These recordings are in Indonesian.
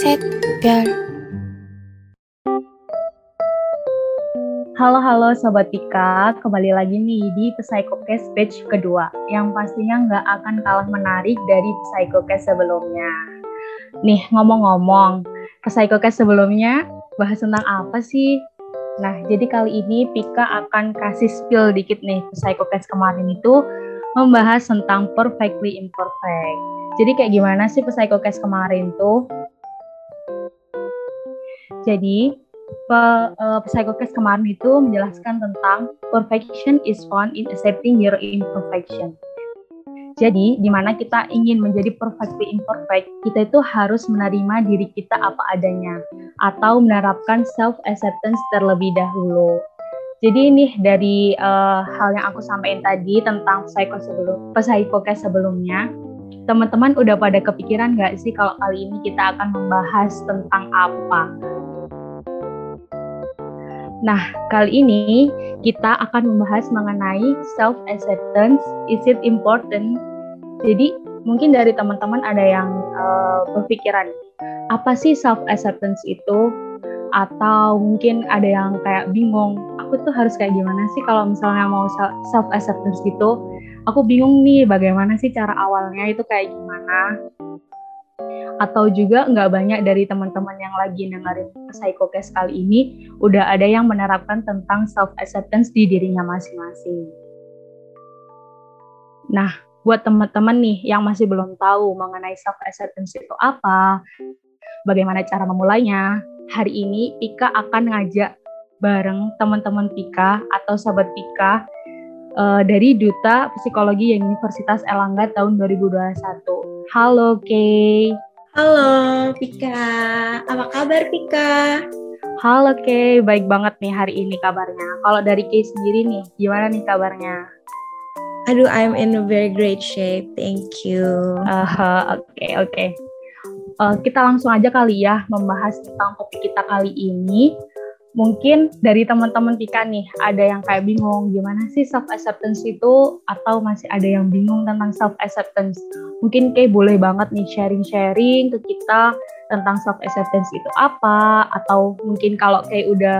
Set Girl. Halo halo Sobat Pika, kembali lagi nih di Psychocast batch kedua yang pastinya nggak akan kalah menarik dari Psychocast sebelumnya. Nih ngomong-ngomong, Psychocast sebelumnya bahas tentang apa sih? Nah, jadi kali ini Pika akan kasih spill dikit nih Psychocast kemarin itu membahas tentang perfectly imperfect. Jadi kayak gimana sih Psychocast kemarin tuh? Jadi, pe, uh, Psychocast kemarin itu menjelaskan tentang perfection is found in accepting your imperfection. Jadi, di mana kita ingin menjadi perfectly imperfect, kita itu harus menerima diri kita apa adanya, atau menerapkan self-acceptance terlebih dahulu. Jadi ini dari uh, hal yang aku sampaikan tadi tentang psycho sebelum, psychocast sebelumnya, teman-teman udah pada kepikiran nggak sih kalau kali ini kita akan membahas tentang apa? Nah, kali ini kita akan membahas mengenai self acceptance. Is it important? Jadi, mungkin dari teman-teman ada yang uh, berpikiran, apa sih self acceptance itu? Atau mungkin ada yang kayak bingung, aku tuh harus kayak gimana sih kalau misalnya mau self acceptance gitu? Aku bingung nih bagaimana sih cara awalnya itu kayak gimana? Atau juga nggak banyak dari teman-teman yang lagi dengerin Psychocast kali ini udah ada yang menerapkan tentang self acceptance di dirinya masing-masing. Nah, buat teman-teman nih yang masih belum tahu mengenai self acceptance itu apa, bagaimana cara memulainya, hari ini Pika akan ngajak bareng teman-teman Pika atau sahabat Pika uh, dari Duta Psikologi Universitas Elangga tahun 2021. Halo Kay. Halo Pika, apa kabar Pika? Halo Kay, baik banget nih hari ini kabarnya. Kalau dari Kay sendiri nih, gimana nih kabarnya? Aduh, I'm in a very great shape, thank you. Oke uh, oke. Okay, okay. uh, kita langsung aja kali ya membahas tentang topik kita kali ini mungkin dari teman-teman Pika nih ada yang kayak bingung gimana sih self acceptance itu? Atau masih ada yang bingung tentang self acceptance mungkin kayak boleh banget nih sharing-sharing ke kita tentang self acceptance itu apa? Atau mungkin kalau kayak udah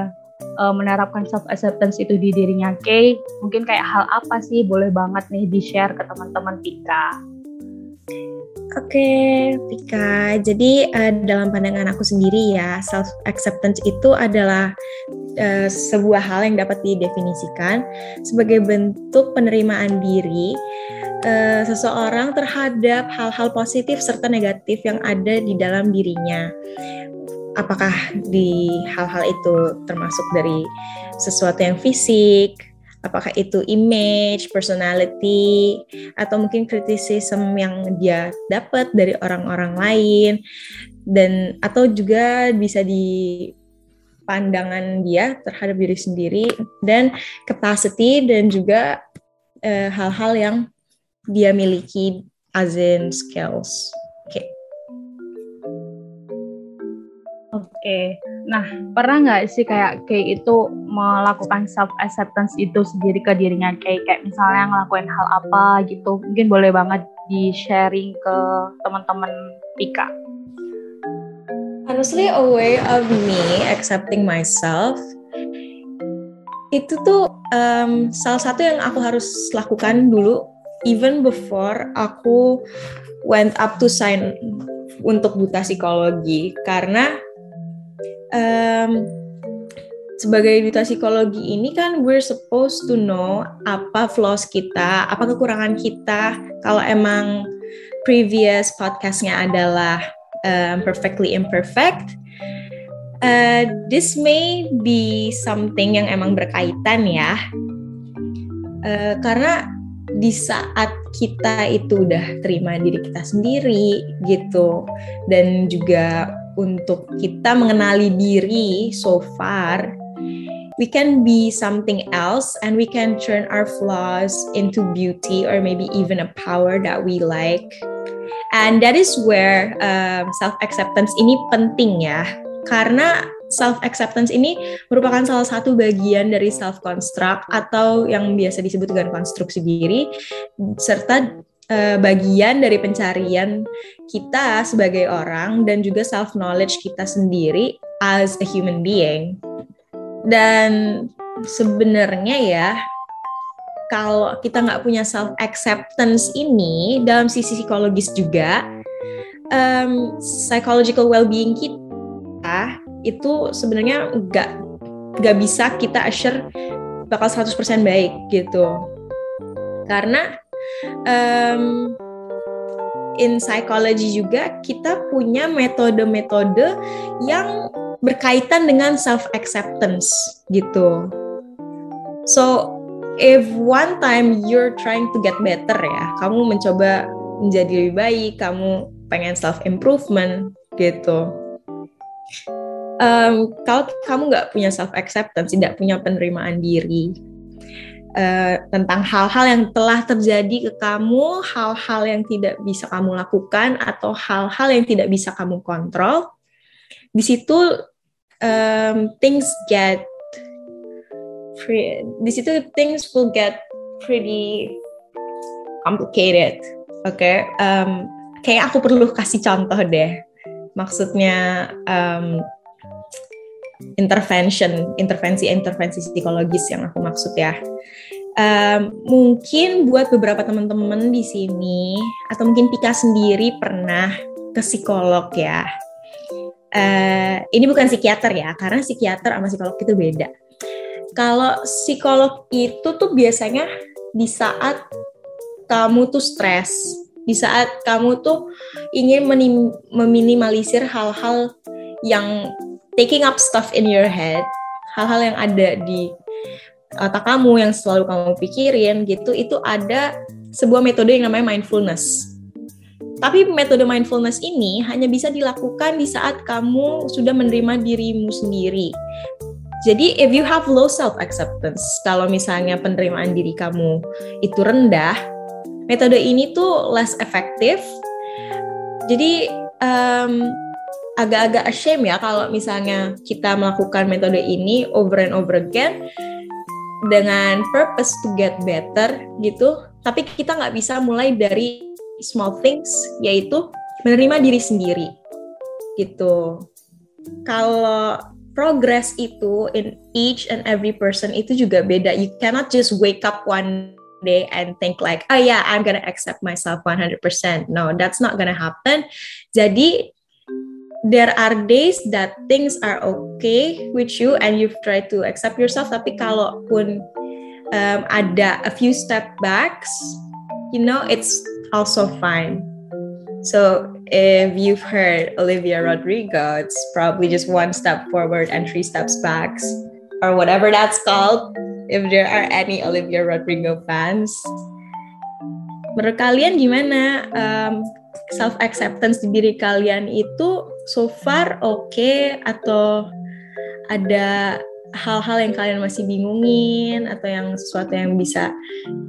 uh, menerapkan self acceptance itu di dirinya Kay mungkin kayak hal apa sih? Boleh banget nih di share ke teman-teman Pika Oke, Pika. Jadi uh, dalam pandangan aku sendiri ya, self acceptance itu adalah uh, sebuah hal yang dapat didefinisikan sebagai bentuk penerimaan diri uh, seseorang terhadap hal-hal positif serta negatif yang ada di dalam dirinya. Apakah di hal-hal itu termasuk dari sesuatu yang fisik, apakah itu image, personality, atau mungkin criticism yang dia dapat dari orang-orang lain, dan atau juga bisa di pandangan dia terhadap diri sendiri dan capacity dan juga eh, hal-hal uh, yang dia miliki as in skills. Oke. Okay. Oke. Nah, pernah nggak sih kayak kayak itu melakukan self acceptance itu sendiri ke dirinya kayak kayak misalnya ngelakuin hal apa gitu? Mungkin boleh banget di sharing ke teman-teman Pika. Honestly, a way of me accepting myself itu tuh um, salah satu yang aku harus lakukan dulu even before aku went up to sign untuk buta psikologi karena um, sebagai duta psikologi ini kan we're supposed to know apa flaws kita, apa kekurangan kita. Kalau emang previous podcastnya adalah um, perfectly imperfect, uh, this may be something yang emang berkaitan ya. Uh, karena di saat kita itu udah terima diri kita sendiri gitu. Dan juga untuk kita mengenali diri so far we can be something else and we can turn our flaws into beauty or maybe even a power that we like. And that is where um, self acceptance ini penting ya. Karena self acceptance ini merupakan salah satu bagian dari self construct atau yang biasa disebut dengan konstruksi diri serta uh, bagian dari pencarian kita sebagai orang dan juga self knowledge kita sendiri as a human being. Dan sebenarnya ya kalau kita nggak punya self acceptance ini dalam sisi psikologis juga um, psychological well-being kita itu sebenarnya nggak nggak bisa kita assure bakal 100% baik gitu karena um, in psychology juga kita punya metode-metode yang berkaitan dengan self acceptance gitu so if one time you're trying to get better ya, kamu mencoba menjadi lebih baik, kamu pengen self improvement gitu. Um, kalau kamu nggak punya self acceptance, tidak punya penerimaan diri uh, tentang hal-hal yang telah terjadi ke kamu, hal-hal yang tidak bisa kamu lakukan atau hal-hal yang tidak bisa kamu kontrol, di situ um, things get di situ things will get pretty complicated. Oke, okay? um, kayak aku perlu kasih contoh deh. Maksudnya um, intervention, intervensi-intervensi psikologis yang aku maksud ya. Um, mungkin buat beberapa teman-teman di sini atau mungkin Pika sendiri pernah ke psikolog ya. Uh, ini bukan psikiater ya, karena psikiater sama psikolog itu beda kalau psikolog itu tuh biasanya di saat kamu tuh stres, di saat kamu tuh ingin meminimalisir hal-hal yang taking up stuff in your head, hal-hal yang ada di otak kamu yang selalu kamu pikirin gitu, itu ada sebuah metode yang namanya mindfulness. Tapi metode mindfulness ini hanya bisa dilakukan di saat kamu sudah menerima dirimu sendiri. Jadi if you have low self acceptance, kalau misalnya penerimaan diri kamu itu rendah, metode ini tuh less efektif. Jadi um, agak-agak ashamed ya kalau misalnya kita melakukan metode ini over and over again dengan purpose to get better gitu, tapi kita nggak bisa mulai dari small things yaitu menerima diri sendiri gitu. Kalau progress itu in each and every person itu juga beda. You cannot just wake up one day and think like, oh yeah, I'm gonna accept myself 100%. No, that's not gonna happen. Jadi there are days that things are okay with you and you've tried to accept yourself. Tapi kalaupun um, ada a few step backs, you know, it's also fine. So if you've heard Olivia Rodrigo, it's probably just one step forward and three steps back, or whatever that's called. If there are any Olivia Rodrigo fans, menurut kalian gimana um, self acceptance di diri kalian itu so far oke okay, atau ada hal-hal yang kalian masih bingungin atau yang sesuatu yang bisa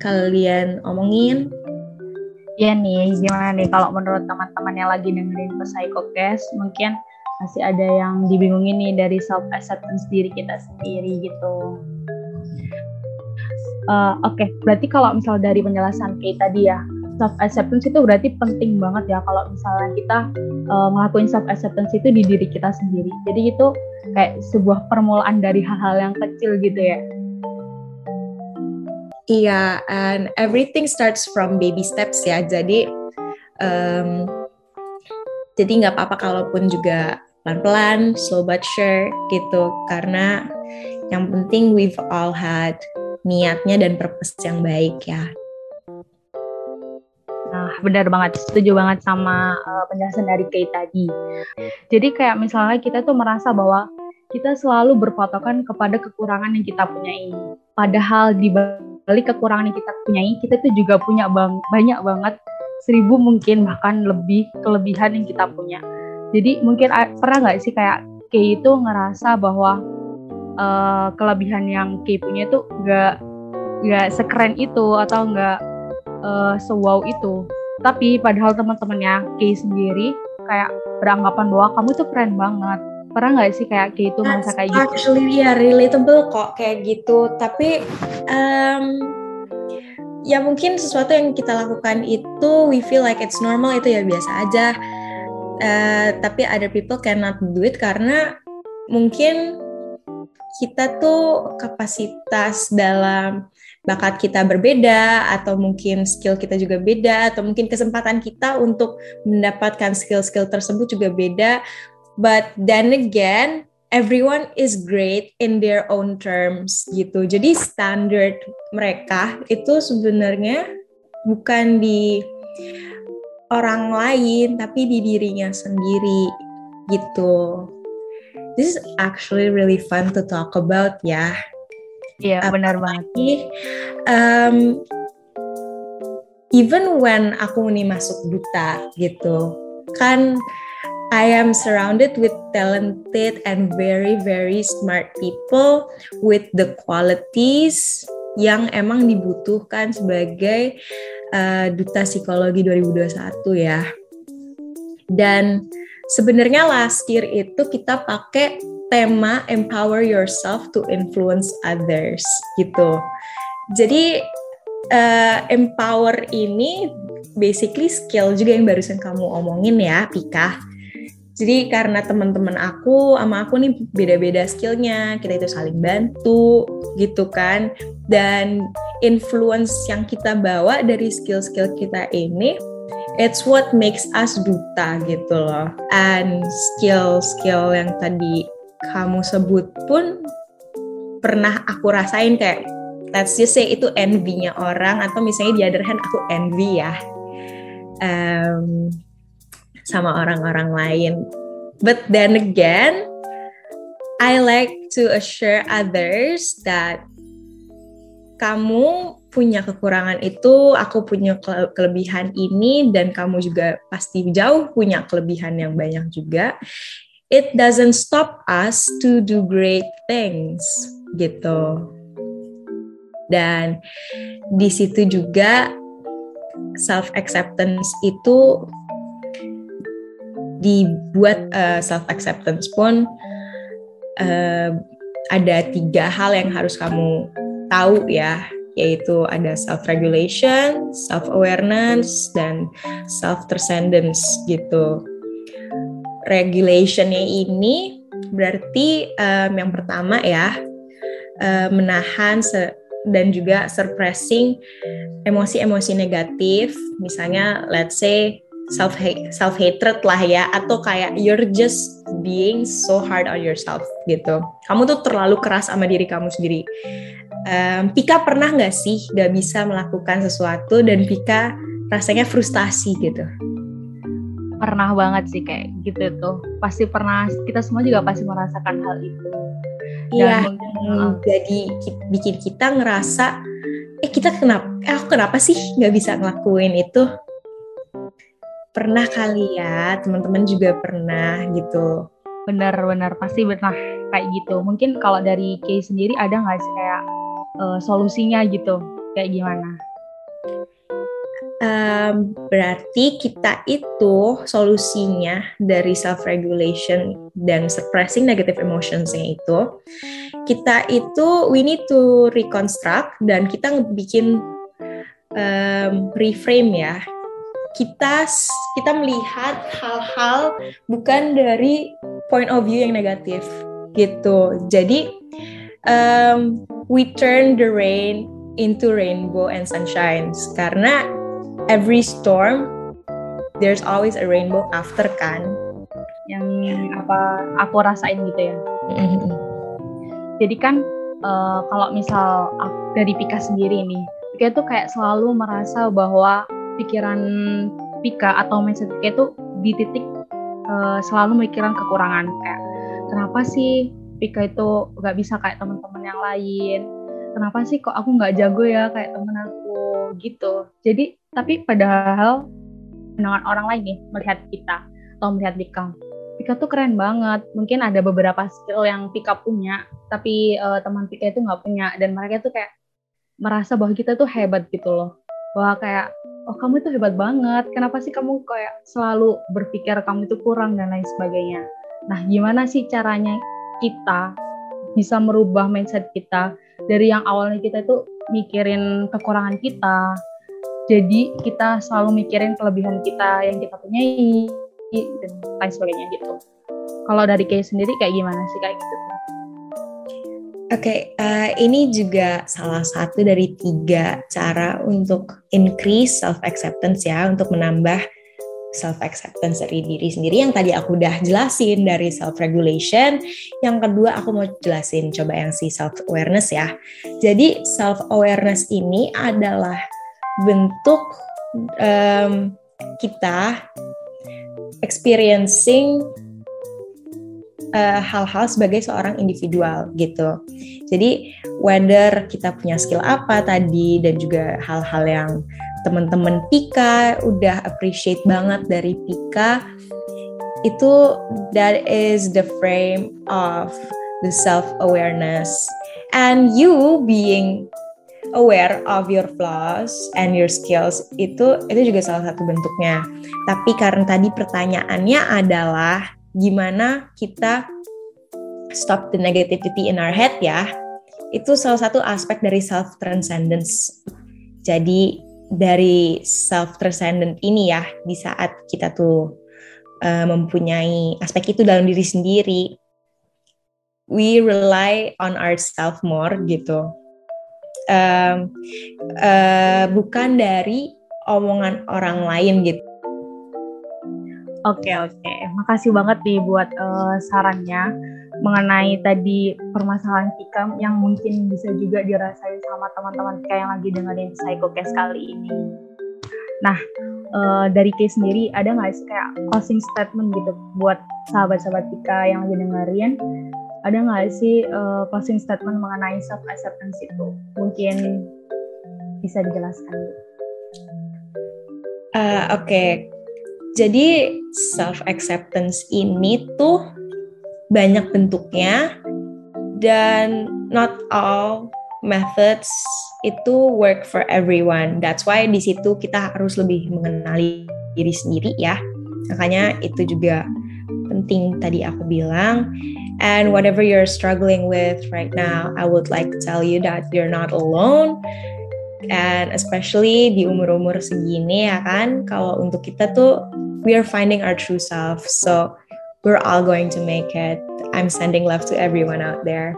kalian omongin? Iya nih, gimana nih kalau menurut teman-teman yang lagi dengerin Psychocast, mungkin masih ada yang dibingungin nih dari self acceptance diri kita sendiri gitu. Uh, Oke, okay. berarti kalau misal dari penjelasan kayak tadi ya, self acceptance itu berarti penting banget ya kalau misalnya kita uh, ngelakuin self acceptance itu di diri kita sendiri. Jadi itu kayak sebuah permulaan dari hal-hal yang kecil gitu ya. Iya, and everything starts from baby steps ya. Jadi, um, jadi nggak apa-apa kalaupun juga pelan-pelan, slow but sure gitu. Karena yang penting we've all had niatnya dan purpose yang baik ya. Benar banget, setuju banget sama uh, penjelasan dari Kay tadi. Jadi kayak misalnya kita tuh merasa bahwa kita selalu berpatokan kepada kekurangan yang kita punyai. Padahal di balik kekurangan yang kita punyai, kita tuh juga punya bang banyak banget seribu mungkin bahkan lebih kelebihan yang kita punya. Jadi mungkin pernah nggak sih kayak Kay itu ngerasa bahwa uh, kelebihan yang Kay punya itu nggak nggak sekeren itu atau nggak uh, sewow itu. Tapi padahal teman-temannya Kay sendiri kayak beranggapan bahwa kamu tuh keren banget pernah nggak sih kayak gitu merasa kayak gitu? Actually ya yeah, relatable kok kayak gitu. Tapi um, ya mungkin sesuatu yang kita lakukan itu we feel like it's normal itu ya biasa aja uh, tapi other people cannot do it karena mungkin kita tuh kapasitas dalam bakat kita berbeda atau mungkin skill kita juga beda atau mungkin kesempatan kita untuk mendapatkan skill-skill tersebut juga beda but then again everyone is great in their own terms gitu. Jadi standar mereka itu sebenarnya bukan di orang lain tapi di dirinya sendiri gitu. This is actually really fun to talk about ya. Iya yeah, benar banget. Um, even when aku nih masuk duta gitu kan I am surrounded with talented and very very smart people with the qualities yang emang dibutuhkan sebagai uh, duta psikologi 2021 ya. Dan sebenarnya last year itu kita pakai tema empower yourself to influence others gitu. Jadi uh, empower ini basically skill juga yang barusan kamu omongin ya, Pika jadi karena teman-teman aku sama aku nih beda-beda skillnya, kita itu saling bantu gitu kan. Dan influence yang kita bawa dari skill-skill kita ini, it's what makes us duta gitu loh. And skill-skill yang tadi kamu sebut pun pernah aku rasain kayak let's just say itu envy-nya orang atau misalnya di other hand aku envy ya. Um, sama orang-orang lain. But then again, I like to assure others that kamu punya kekurangan itu, aku punya kelebihan ini, dan kamu juga pasti jauh punya kelebihan yang banyak juga. It doesn't stop us to do great things, gitu. Dan di situ juga self acceptance itu dibuat uh, eh, self acceptance pun uh, ada tiga hal yang harus kamu tahu ya yaitu ada self regulation, self awareness dan self transcendence gitu. Regulationnya ini berarti um, yang pertama ya uh, menahan dan juga suppressing emosi-emosi negatif, misalnya let's say self hate, self hatred lah ya atau kayak you're just being so hard on yourself gitu. Kamu tuh terlalu keras sama diri kamu sendiri. Um, Pika pernah nggak sih nggak bisa melakukan sesuatu dan Pika rasanya frustasi gitu pernah banget sih kayak gitu tuh. Pasti pernah kita semua juga pasti merasakan hal itu. Iya. Jadi bikin kita ngerasa eh kita kenapa eh aku kenapa sih nggak bisa ngelakuin itu? Pernah kali ya teman-teman juga pernah gitu. Benar-benar pasti pernah kayak gitu. Mungkin kalau dari case sendiri ada nggak sih kayak uh, solusinya gitu? Kayak gimana um, berarti kita itu solusinya dari self regulation dan suppressing negative emotionsnya itu kita itu we need to reconstruct dan kita bikin um, reframe ya kita kita melihat hal-hal bukan dari point of view yang negatif gitu. Jadi um, we turn the rain into rainbow and sunshine karena every storm there's always a rainbow after kan? Yang apa aku rasain gitu ya. Mm-hmm. Jadi kan uh, kalau misal dari Pika sendiri nih, Pika tuh kayak selalu merasa bahwa pikiran Pika atau mindset Pika itu di titik uh, selalu mikiran kekurangan. Kayak kenapa sih Pika itu nggak bisa kayak teman-teman yang lain? Kenapa sih kok aku nggak jago ya kayak temen aku? Gitu. Jadi tapi padahal dengan orang lain nih melihat kita atau melihat Pika Pika tuh keren banget. Mungkin ada beberapa skill yang Pika punya tapi uh, teman Pika itu nggak punya. Dan mereka tuh kayak merasa bahwa kita tuh hebat gitu loh. Bahwa kayak oh kamu itu hebat banget. Kenapa sih kamu kayak selalu berpikir kamu itu kurang dan lain sebagainya. Nah gimana sih caranya kita bisa merubah mindset kita? Dari yang awalnya kita itu mikirin kekurangan kita. Jadi kita selalu mikirin kelebihan kita yang kita punyai dan lain sebagainya gitu. Kalau dari case sendiri kayak gimana sih kayak gitu? Oke, okay, uh, eh, ini juga salah satu dari tiga cara untuk increase self acceptance ya, untuk menambah self acceptance dari diri sendiri yang tadi aku udah jelasin dari self regulation. Yang kedua aku mau jelasin coba yang si self awareness ya. Jadi self awareness ini adalah bentuk um, kita experiencing eh, hal-hal uh, sebagai seorang individual gitu. Jadi whether kita punya skill apa tadi dan juga hal-hal yang teman-teman Pika udah appreciate banget dari Pika itu that is the frame of the self awareness and you being aware of your flaws and your skills itu itu juga salah satu bentuknya. Tapi karena tadi pertanyaannya adalah gimana kita stop the negativity in our head ya itu salah satu aspek dari self transcendence jadi dari self transcendent ini ya di saat kita tuh uh, mempunyai aspek itu dalam diri sendiri we rely on ourselves more gitu um, uh, bukan dari omongan orang lain gitu oke oke makasih banget nih buat uh, sarannya mengenai tadi permasalahan Tika yang mungkin bisa juga dirasain sama teman-teman Tika yang lagi dengerin Psychocast kali ini. Nah, uh, dari case sendiri ada nggak sih kayak closing statement gitu buat sahabat-sahabat Tika yang lagi dengerin? Ada nggak sih uh, closing statement mengenai self acceptance itu? Mungkin bisa dijelaskan. Uh, Oke, okay. jadi self acceptance ini tuh banyak bentuknya dan not all methods itu work for everyone. That's why di situ kita harus lebih mengenali diri sendiri ya. Makanya itu juga penting tadi aku bilang. And whatever you're struggling with right now, I would like to tell you that you're not alone. And especially di umur-umur segini ya kan, kalau untuk kita tuh we are finding our true self. So we're all going to make it. I'm sending love to everyone out there.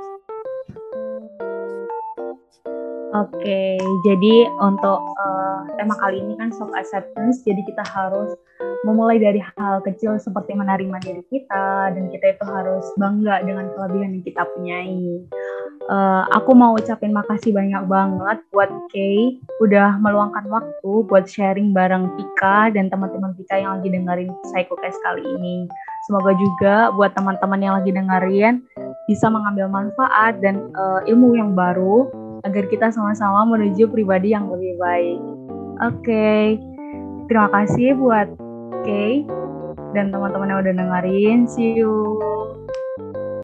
Oke, jadi untuk uh, tema kali ini kan self acceptance, jadi kita harus memulai dari hal kecil seperti menerima diri kita dan kita itu harus bangga dengan kelebihan yang kita punyai. Uh, aku mau ucapin makasih banyak banget buat Kay udah meluangkan waktu buat sharing bareng Pika dan teman-teman Pika yang lagi dengerin Psychocast kali ini. Semoga juga buat teman-teman yang lagi dengerin bisa mengambil manfaat dan uh, ilmu yang baru agar kita sama-sama menuju pribadi yang lebih baik. Oke, okay. terima kasih buat Kay dan teman-teman yang udah dengerin. See you.